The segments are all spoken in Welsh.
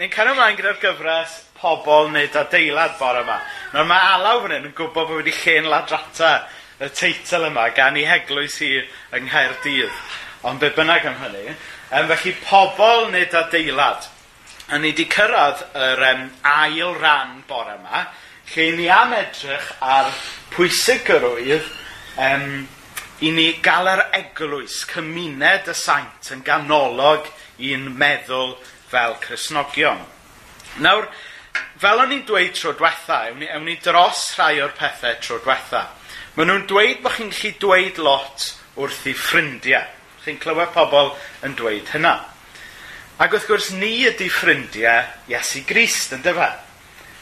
ni'n cael ymlaen gyda'r gyfres pobl nid adeilad bore yma. Nawr mae Alaw fan hyn yn gwybod bod wedi chen ladrata y teitl yma gan i heglwys hi yng Nghaerdydd. Ond be bynnag am hynny. Um, felly pobl nid adeilad. A ni wedi cyrraedd yr um, ail ran bore yma, lle ni am edrych ar pwysigrwydd um, i ni gael yr eglwys, cymuned y saint yn ganolog i'n meddwl fel Cresnogion. Nawr, fel o'n i'n dweud tro diwetha, ewn ni, ewn ni dros rhai o'r pethau tro diwetha. Maen nhw'n dweud bod chi'n gallu dweud lot wrth i ffrindiau. Chi'n clywed pobl yn dweud hynna. Ac wrth gwrs, ni ydy ffrindiau Iesu Grist, yn dyfa.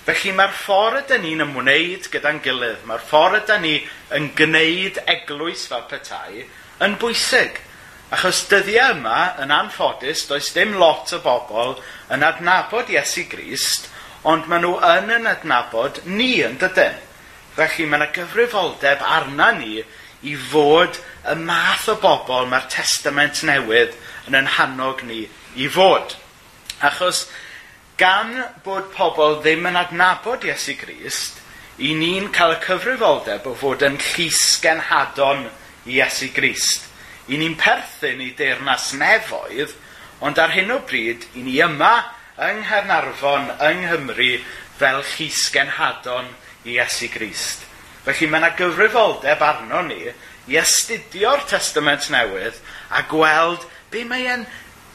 Felly mae'r ffordd ydyn ni'n ymwneud gyda'n gilydd, mae'r ffordd ydyn ni yn gwneud eglwys fel petai, yn bwysig. Achos dyddiau yma, yn anffodus, does dim lot o bobl yn adnabod Iesu Grist, ond maen nhw yn yn adnabod ni yn dydyn. Felly mae yna gyfrifoldeb arna ni i fod y math o bobl mae'r testament newydd yn yn hannog ni i fod. Achos gan bod pobl ddim yn adnabod Iesu Grist, i ni'n cael y cyfrifoldeb o fod yn llys genhadon i Iesu Grist i ni'n perthyn i deyrnas nefoedd, ond ar hyn o bryd, i ni yma yng Nghernarfon, yng Nghymru, fel chysgenhadon i Esu Grist. Felly mae yna gyfrifoldeb arno ni i astudio'r testament newydd a gweld be mae e'n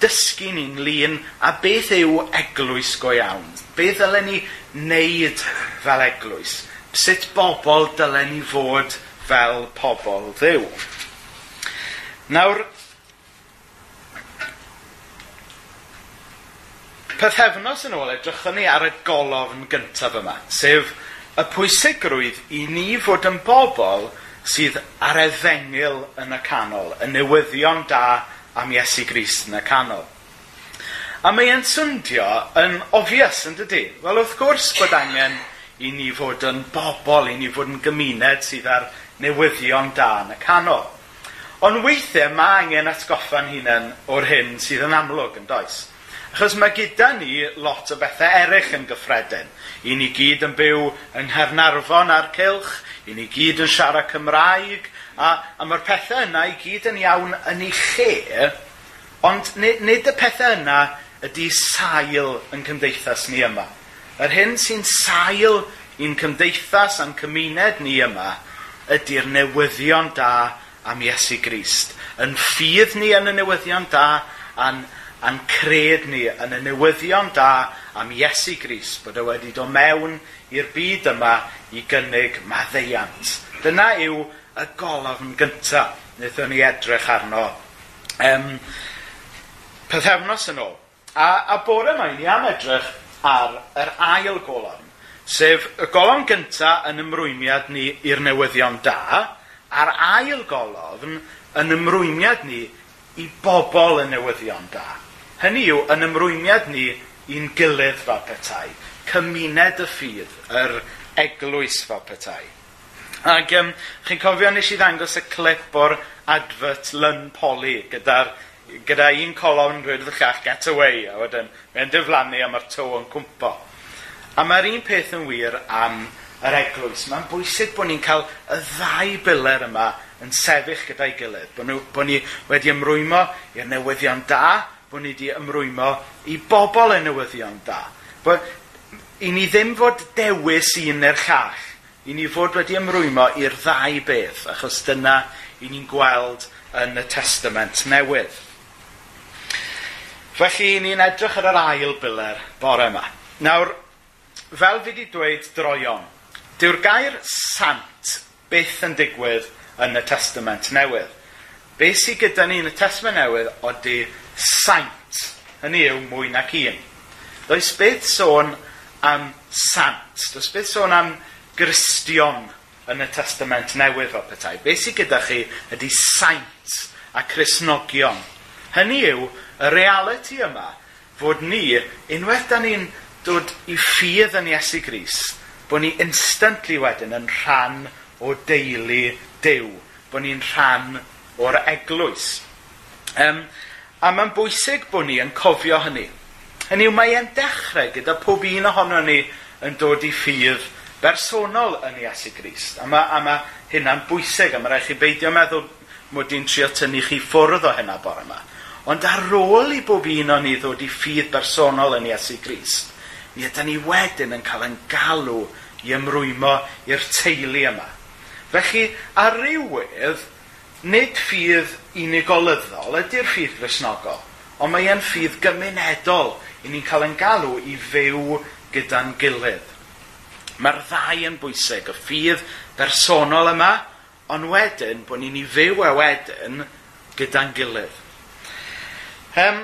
dysgu ni'n lun a beth yw eglwys go iawn. Be ddylen ni wneud fel eglwys? Sut bobl dylen ni fod fel pobl ddiw? Nawr, Pethefnos yn ôl, edrychwn ni ar y golofn gyntaf yma, sef y pwysigrwydd i ni fod yn bobl sydd ar efengil yn y canol, y newyddion da am Iesu Grist yn y canol. A mae e'n swndio yn obvious, yn dydy? Wel, wrth gwrs bod angen i ni fod yn bobl, i ni fod yn gymuned sydd ar newyddion da yn y canol. Ond weithiau mae angen atgoffa'n hunain o'r hyn sydd yn amlwg yn does. Achos mae gyda ni lot o bethau eraill yn gyffredin. I ni gyd yn byw yng Nghernarfon a'r cylch, i ni gyd yn siarad Cymraeg, a, a mae'r pethau yna i gyd yn iawn yn ei lle, ond nid, nid y pethau yna ydy sail yn cymdeithas ni yma. Yr hyn sy'n sail i'n cymdeithas a'n cymuned ni yma ydy'r newyddion da am Iesu Grist, yn ffydd ni yn y newyddion da a'n, a'n cred ni yn y newyddion da am Iesu Grist, bod e wedi dod mewn i'r byd yma i gynnig maddeiant. Dyna yw y golofn gyntaf wnaethon ni edrych arno um, pethefnos yn ôl. A, a bore yma, ni am edrych ar yr ail golofn, sef y golofn gyntaf yn ymrwymiad ni i'r newyddion da, a'r ail golofn yn ymrwymiad ni i bobl y newyddion da. Hynny yw, yn ymrwymiad ni i'n gilydd fel petai, cymuned y ffydd, yr eglwys fel petai. Ac um, chi'n cofio nes i ddangos y clip o'r advert Lyn Poli gyda'r gyda un colofn dweud y llall get away a wedyn mae'n diflannu a mae'r to yn cwmpo. A mae'r un peth yn wir am yr eglwys. Mae'n bwysig bod ni'n cael y ddau biler yma yn sefyll gyda'i gilydd. Bod, nhw, bod ni wedi ymrwymo i'r newyddion da, bod ni wedi ymrwymo i bobl y newyddion da. Bod, I ni ddim fod dewis un neu'r llall. I ni fod wedi ymrwymo i'r ddau beth, achos dyna i ni'n gweld yn y testament newydd. Felly, ni'n edrych ar yr ail biler bore yma. Nawr, fel fi wedi dweud droion, Dyw'r gair sant byth yn digwydd yn y testament newydd. Be sydd gyda ni yn y testament newydd ydy saint. Hynny yw mwy nac un. Does beth sôn am sant. Does beth sôn am gristion yn y testament newydd o petai? Be sydd gyda chi ydy saint a christnogion. Hynny yw y reality yma fod ni, unwaith da ni'n dod i ffydd yn Iesu Grist, Bod ni instantly wedyn yn rhan o deulu dew, Bod ni'n rhan o'r eglwys. Um, a mae'n bwysig bod ni yn cofio hynny. Hynny yw, mae e'n dechrau gyda pob un ohono ni yn dod i ffydd bersonol yn Iesu Grist. A mae, a mae hynna'n bwysig, a mae rhaid chi beidio meddwl mod i'n trio tynnu chi ffwrdd o hynna bore yma. Ond ar ôl i bob un o'n ni ddod i ffydd bersonol yn Iesu Grist, mi ydy ni wedyn yn cael yn galw i ymrwymo i'r teulu yma. Felly, ar rywydd, nid ffydd unigolyddol ydy'r ffydd grisnogol, ond mae e'n ffydd gymunedol i ni'n cael yn galw i fyw gyda'n gilydd. Mae'r ddau yn bwysig, y ffydd bersonol yma, ond wedyn bod ni'n ei fyw a wedyn gyda'n gilydd. Um,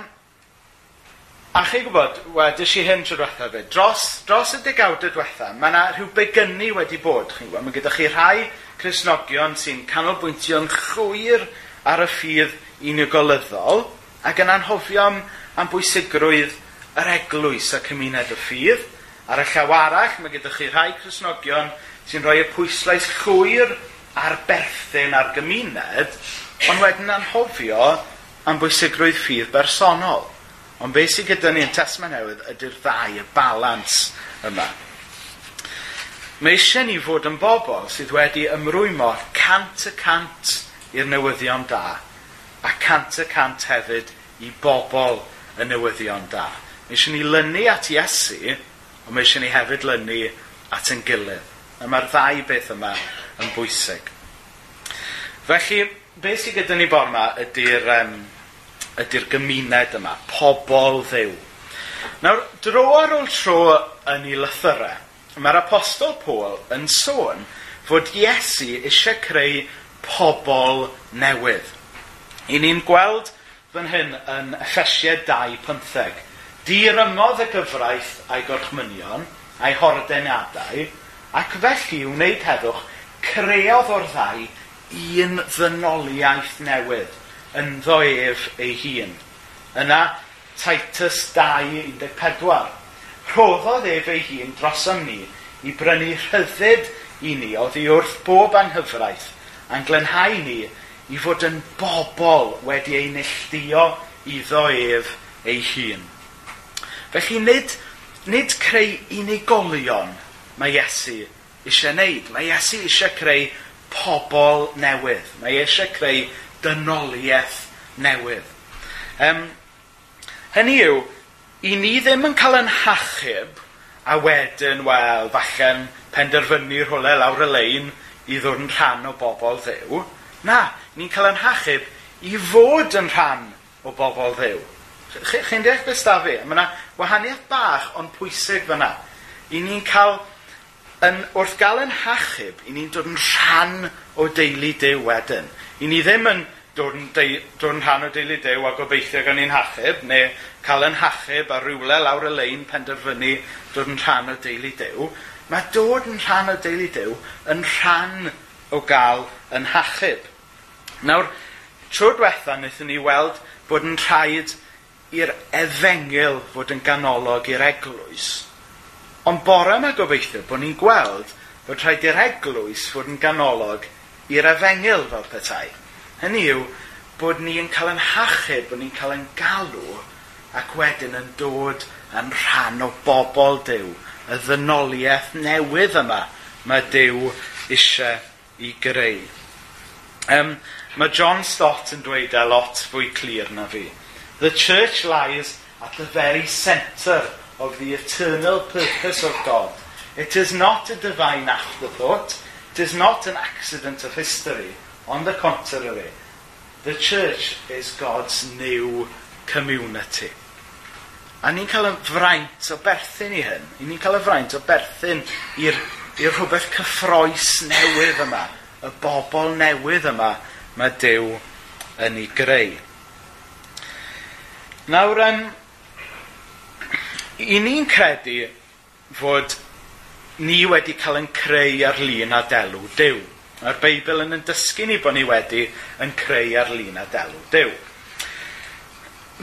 A chi gwybod, wedys i hyn tro diwetha fe, dros, dros y degawd y diwetha, mae yna rhyw begynnu wedi bod. Chi'n gwybod, mae gyda chi rhai Cresnogion sy'n canolbwyntio'n chwyr ar y ffydd unigolyddol ac yn anhofio am, am bwysigrwydd yr eglwys a cymuned y ffydd. Ar y llaw arall, mae gyda chi rhai Cresnogion sy'n rhoi y pwyslais llwyr ar berthyn ar gymuned, ond wedyn anhofio am bwysigrwydd ffydd bersonol. Ond beth sydd gyda ni yn tesma newydd ydy'r ddau, y balans yma. Mae eisiau ni fod yn bobl sydd wedi ymrwymo cant y cant i'r newyddion da a cant y cant hefyd i bobl y newyddion da. Mae eisiau ni lynu at Iesu, ond mae eisiau ni hefyd lynu at yn gilydd. A mae'r ddau beth yma yn bwysig. Felly, beth sydd gyda ni bor yma ydy'r um, ydy'r gymuned yma, pobol ddew. Nawr, dro ar ôl tro yn ei lythyrau, mae'r apostol Paul yn sôn fod Iesu eisiau creu pobol newydd. I ni'n gweld fan hyn yn Effesiau 2.15. Dirymodd y gyfraith a'i gorchmynion, a'i hordeniadau, ac felly wneud heddwch, creodd o'r ddau un ddynoliaeth newydd yn ef ei hun. Yna Titus 2.14. Rhoddodd ef ei hun drosom ni i brynu rhyddid i ni oddi wrth bob anghyfraith a'n glenhau ni i fod yn bobl wedi ei nilltio iddo ef ei hun. Felly nid, nid creu unigolion mae Iesu eisiau wneud. Mae Iesu eisiau creu pobl newydd. Mae eisiau creu dynoliaeth newydd. Um, hynny yw, i ni ddim yn cael yn hachub a wedyn, wel, falle'n penderfynu rhywle lawr y lein i ddod yn rhan o bobl ddew. Na, ni'n cael yn hachub i fod yn rhan o bobl ddew. Chi'n chi deall beth da fi? Mae yna wahaniaeth bach ond pwysig fyna. I ni'n cael, yn, wrth gael yn hachub, i ni'n dod yn rhan o deulu dew wedyn. I ni ddim yn dod yn deu- dod yn rhan o deulu dew a gobeithio gan ni'n hachub, neu cael 'yn hachub a rywle lawr y lein penderfynu dod yn rhan o deulu dew. Mae dod yn rhan o deulu dew yn rhan o gael 'yn hachub. Nawr, tro diwetha wnaethon ni weld bod yn rhaid i'r efengil fod yn ganolog i'r eglwys. Ond bore yma gobeithio bod ni'n gweld bod rhaid i'r eglwys fod yn ganolog i'r efengil fel petai. Hynny yw bod ni'n cael yn hachub, bod ni'n cael yn galw ac wedyn yn dod yn rhan o bobl Dyw, y ddynoliaeth newydd yma mae Dyw eisiau i greu. Um, mae John Stott yn dweud e lot fwy clir na fi. The church lies at the very centre of the eternal purpose of God. It is not a divine afterthought, It is not an accident of history. On the contrary, the church is God's new community. A ni'n cael y fraint o berthyn i hyn. I ni'n cael y fraint o berthyn i'r rhywbeth cyffroes newydd yma. Y bobl newydd yma mae Dyw yn ei greu. Nawr, um, i ni'n credu fod ni wedi cael yn creu ar-lun a delw Dyw. Mae'r Beibl yn yn dysgu ni bod ni wedi yn creu ar-lun a delw Dyw.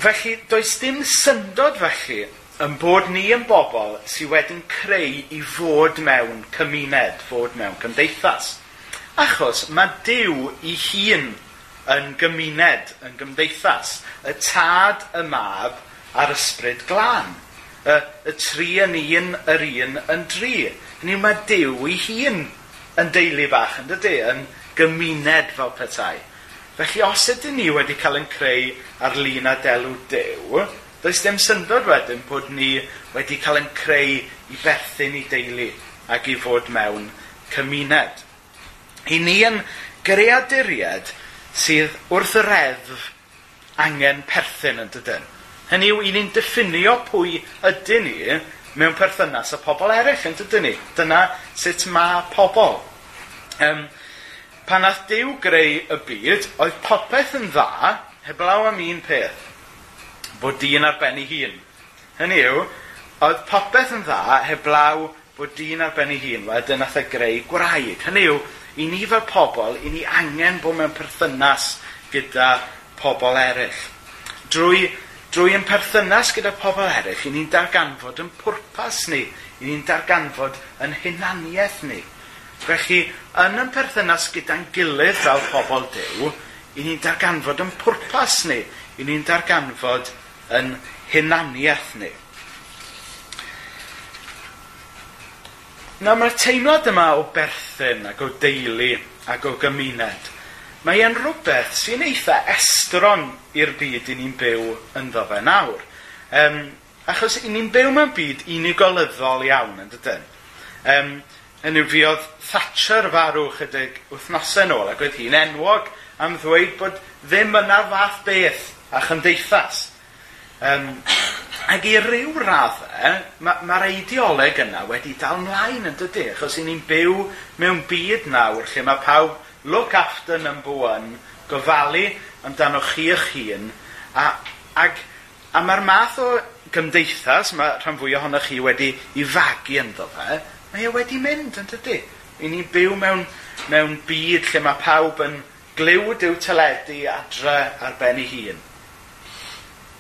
Felly, does dim syndod felly yn bod ni yn bobl sydd wedi'n creu i fod mewn cymuned, fod mewn cymdeithas. Achos mae Dyw i hun yn gymuned, yn gymdeithas. Y tad, y mab a'r ysbryd glân. Y, y tri yn un, yr un yn dri. Ni mae Dyw ei hun yn deulu bach, yn dydy, yn gymuned fel petai. Felly os ydyn ni wedi cael yn creu ar-lun a delw Dyw, does dim syndod wedyn bod ni wedi cael yn creu i berthyn i deulu ac i fod mewn cymuned. I ni yn greaduried sydd wrth y reddf angen perthyn yn dydyn. Hynny yw, i ni'n diffinio pwy ydyn ni mewn perthynas â pobl eraill yn dydyn ni. Dyna sut mae pobl. Um, pan ath Dyw greu y byd, oedd popeth yn dda, heblaw am un peth, bod dyn ar ben ei hun. Hynny yw, oedd popeth yn dda, heblaw bod dyn ar ben ei hun, wedyn nath e greu gwraig. Hynny yw, i ni fel pobl, i ni angen bod mewn perthynas gyda pobl eraill. Drwy Drwy yn perthynas gyda pobl eraill, i ni'n darganfod yn pwrpas ni, i ni'n darganfod yn hunaniaeth ni. Felly, yn yn perthynas gyda'n gilydd fel pobl dew, i ni'n darganfod yn pwrpas ni, i ni'n darganfod yn hunaniaeth ni. Na mae'r teimlad yma o berthyn ac o deulu ac o gymuned mae e'n rhywbeth sy'n eitha estron i'r byd i ni'n byw ynddo fe nawr. Um, achos i ni'n byw mewn byd unigolyddol iawn, yn dydyn. Um, yn yw fiodd Thatcher farw chydig wythnosau nôl, ac oedd hi'n enwog am ddweud bod ddim yna'r fath beth a chymdeithas. Um, ac i ryw raddau, mae'r ma, ma ideoleg yna wedi dal mlaen yn dydy, achos i ni'n byw mewn byd nawr lle mae pawb Look after number one, gofalu amdano chi eich hun, a, ag, a mae'r math o gymdeithas mae rhan fwy ohonoch chi wedi i fagu ynddo fe, mae e wedi mynd yn dydy. I ni byw mewn, mewn byd lle mae pawb yn glywd i'w teledu adre ar ben ei hun.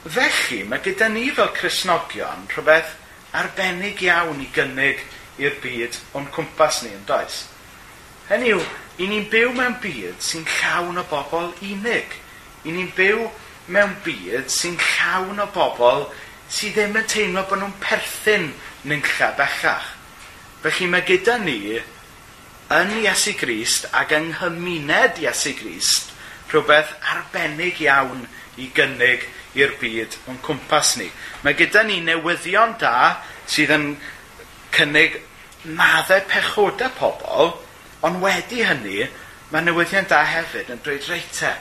Felly, mae gyda ni fel Cresnogion rhywbeth arbennig iawn i gynnig i'r byd o'n cwmpas ni yn does. Hynny yw, i ni'n byw mewn byd sy'n llawn o bobl unig. I ni'n byw mewn byd sy'n llawn o bobl sydd ddim yn teimlo bod nhw'n perthyn nynlla bellach. Felly mae gyda ni yn Iesu Grist ac yng nghymuned Iesu Grist rhywbeth arbennig iawn i gynnig i'r byd o'n cwmpas ni. Mae gyda ni newyddion da sydd yn cynnig maddau pechoda pobl, Ond wedi hynny, mae newyddion da hefyd yn dweud reite,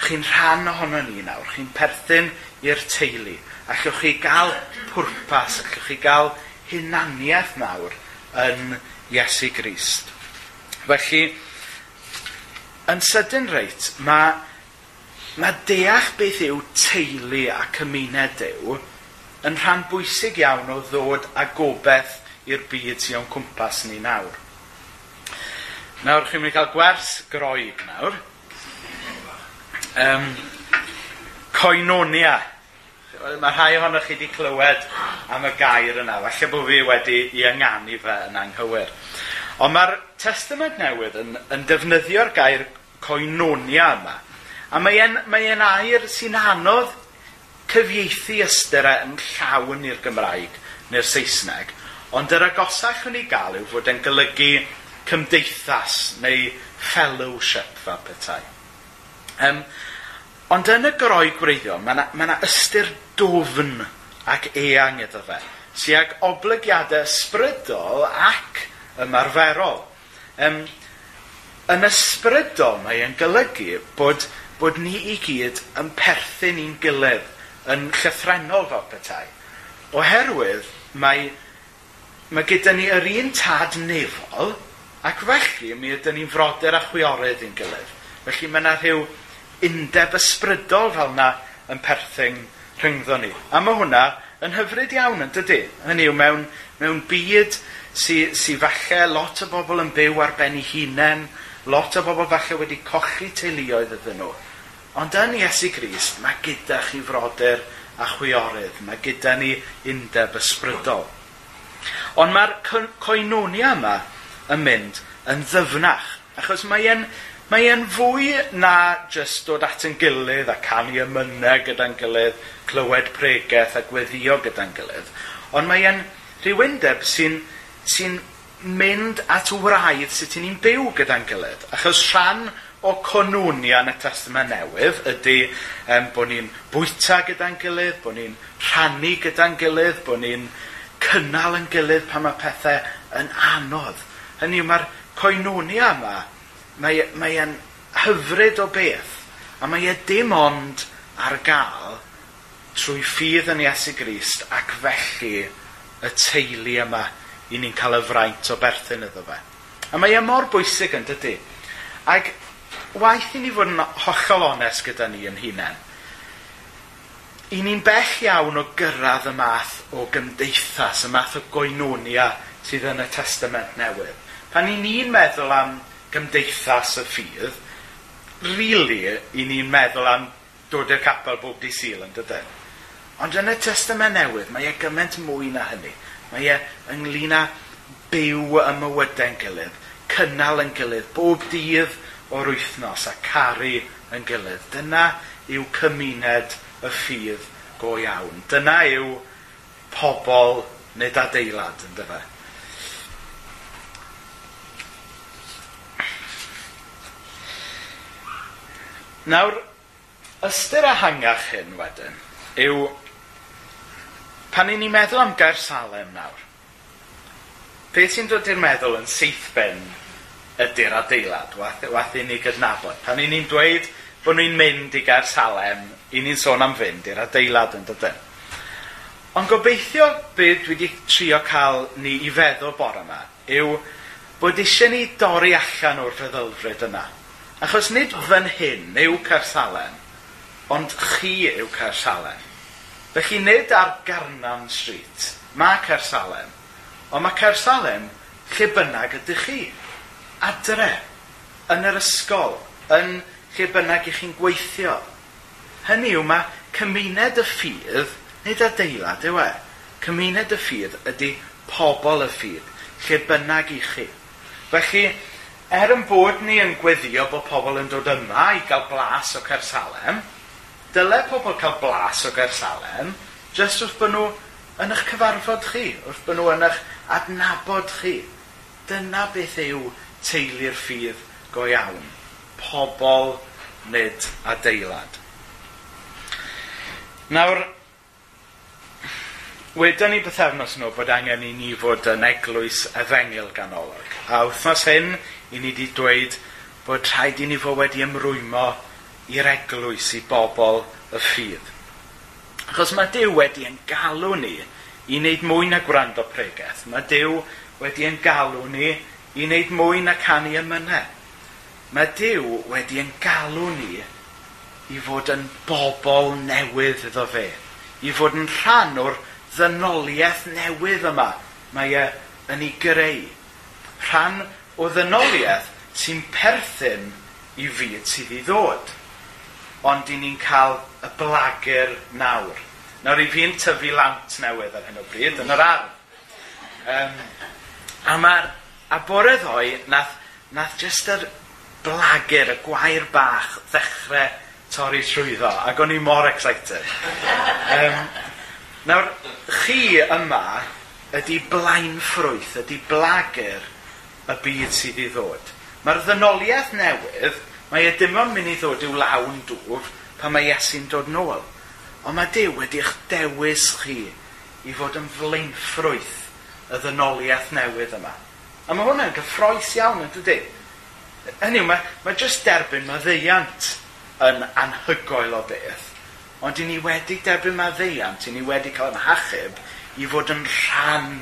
chi'n rhan ohono ni nawr, chi'n perthyn i'r teulu, a chywch chi gael pwrpas, a chywch chi gael hunaniaeth nawr yn Iesu Grist. Felly, yn sydyn reit, mae, mae deall beth yw teulu a cymuned yw yn rhan bwysig iawn o ddod a gobeith i'r byd sy'n o'n cwmpas ni nawr. Nawr, chi'n mynd i cael gwers groig nawr. Um, coenonia. Mae rhai ohonoch chi wedi clywed am y gair yna. Falle bod fi wedi i ynganu fe yn anghywir. Ond mae'r testament newydd yn, yn defnyddio'r gair coenonia yma. A mae e'n, mae en air sy'n anodd cyfieithu ystyr yn llawn i'r Gymraeg neu'r Saesneg. Ond yr agosach yn ei gael yw fod e'n golygu cymdeithas neu fellowship fel petai. Um, ond yn y groi gwreiddiol, mae yna ma ystyr dofn ac eang iddo fe, tuag oblygiadau ysbrydol ac ymarferol. Um, yn ysbrydol mae e'n golygu bod, bod ni i gyd yn perthyn i'n gilydd yn llythrenol fel petai. Oherwydd mae, mae gyda ni yr un tad nefol, Ac felly, mi ydyn ni'n frodyr a chwiorydd i'n gilydd. Felly mae yna rhyw undeb ysbrydol fel yna yn perthyn rhyngddo ni. A mae hwnna yn hyfryd iawn yn dydy. Hynny yw mewn, mewn byd sy'n sy falle lot o bobl yn byw ar ben ei hunain, lot o bobl falle wedi cochi teuluoedd ydyn nhw. Ond yn Iesu Grist, mae gyda chi frodyr a chwiorydd. Mae gyda ni undeb ysbrydol. Ond mae'r coenonia yma yn mynd yn ddyfnach. Achos mae e'n mae e'n fwy na jyst dod at yn gilydd a canu ymynau gyda'n gilydd, clywed pregeth a gweddio gyda'n gilydd. Ond mae e'n rhywundeb sy'n sy mynd at wraidd sut ni'n byw gyda'n gilydd. Achos rhan o conwnia yn y Testament Newydd ydy um, bod ni'n bwyta gyda'n gilydd, bod ni'n rhannu gyda'n gilydd, bod ni'n cynnal yn gilydd pan mae pethau yn anodd. Hynny yw mae'r coenonia yma, mae, e, mae e'n hyfryd o beth, a mae e dim ond ar gael trwy ffydd yn Iesu Grist ac felly y teulu yma i ni'n cael y fraint o berthyn iddo fe. A mae e mor bwysig yn dydy. Ac waith i ni fod yn hollol onest gyda ni yn hunain, i ni'n bell iawn o gyrraedd y math o gymdeithas, y math o goenonia sydd yn y Testament Newydd. Pan i ni'n meddwl am gymdeithas y ffydd, really, i ni'n meddwl am dod i'r capel bob di syl yn dydyn. Ond yn y testament newydd, mae e gymaint mwy na hynny. Mae e ynglyn â byw y mywydau'n gilydd, cynnal yn gilydd, bob dydd o'r wythnos a caru yn gilydd. Dyna yw cymuned y ffydd go iawn. Dyna yw pobl neu adeilad, yn dyfa. Nawr, ystyr hangach hyn wedyn yw pan i ni'n meddwl am gair Salem nawr, beth sy'n dod i'r meddwl yn seithben ydy'r adeilad, wath, wath i ni gydnabod. Pan i ni'n dweud bod ni'n mynd i gair Salem, i ni'n sôn am fynd i'r adeilad yn dydyn. Ond gobeithio beth dwi wedi trio cael ni i feddwl bore yma yw bod eisiau ni dorri allan o'r feddylfryd yna. Achos nid fan hyn yw Carsalen, ond chi yw Carsalen. Felly nid ar Garnan Street, mae Carsalen, ond mae Carsalen lle bynnag ydych chi. Adre, yn yr ysgol, yn lle bynnag i chi'n gweithio. Hynny yw mae cymuned y ffydd, nid adeilad yw e. Cymuned y ffydd ydy pobl y ffydd, lle bynnag i chi. Felly, er yn bod ni yn gweddio bod pobl yn dod yma i gael blas o Cersalem, dyle pobl cael blas o Gersalem jyst wrth bod nhw yn eich cyfarfod chi, wrth bod nhw yn eich adnabod chi. Dyna beth yw teulu'r ffydd go iawn. Pobl nid adeilad. Nawr, wedyn ni bythefnos nhw bod angen i ni fod yn eglwys efengil ganolog. A wythnos hyn, i ni wedi dweud bod rhaid i ni fod wedi ymrwymo i'r eglwys i bobl y ffydd. Achos mae Dyw wedi yn galw ni i wneud mwy na gwrando pregeth. Mae Dyw wedi yn galw ni i wneud mwy na canu ymynau. Mae Dyw wedi yn galw ni i fod yn bobl newydd iddo fe. I fod yn rhan o'r ddynoliaeth newydd yma mae e yn ei greu. Rhan o ddynoliaeth sy'n perthyn i fyd sydd i ddod. Ond i ni'n cael y blagur nawr. Nawr i fi'n tyfu lant newydd ar hyn o bryd yn yr ardd. Um, a mae'r a bore ddoe nath, nath jyst yr blagur, y gwair bach ddechrau torri trwyddo ac o'n i mor excited. um, nawr, chi yma ydy blaen ffrwyth, ydy blagur y byd sydd i ddod. Mae'r ddynoliaeth newydd, mae e dim ond mynd i ddod i'w lawn dŵr pan mae Iesu'n dod nôl. Ond mae Dyw wedi eich dewis chi i fod yn flaenffrwyth y ddynoliaeth newydd yma. A mae hwnna'n gyffroes iawn, yn dydy? Hynny yw, mae, mae jyst derbyn maddeiant yn anhygoel o beth. Ond i ni wedi derbyn maddeiant, i ni wedi cael yn hachub i fod yn rhan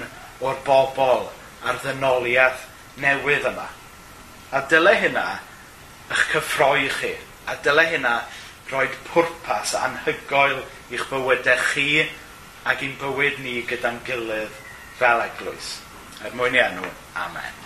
o'r bobl a'r ddynoliaeth newydd yma. A dyle hynna eich cyffroi chi. A dyle hynna rhoi pwrpas anhygoel i'ch bywydau chi ac i'n bywyd ni gyda'n gilydd fel eglwys. Er mwyn i enw, Amen.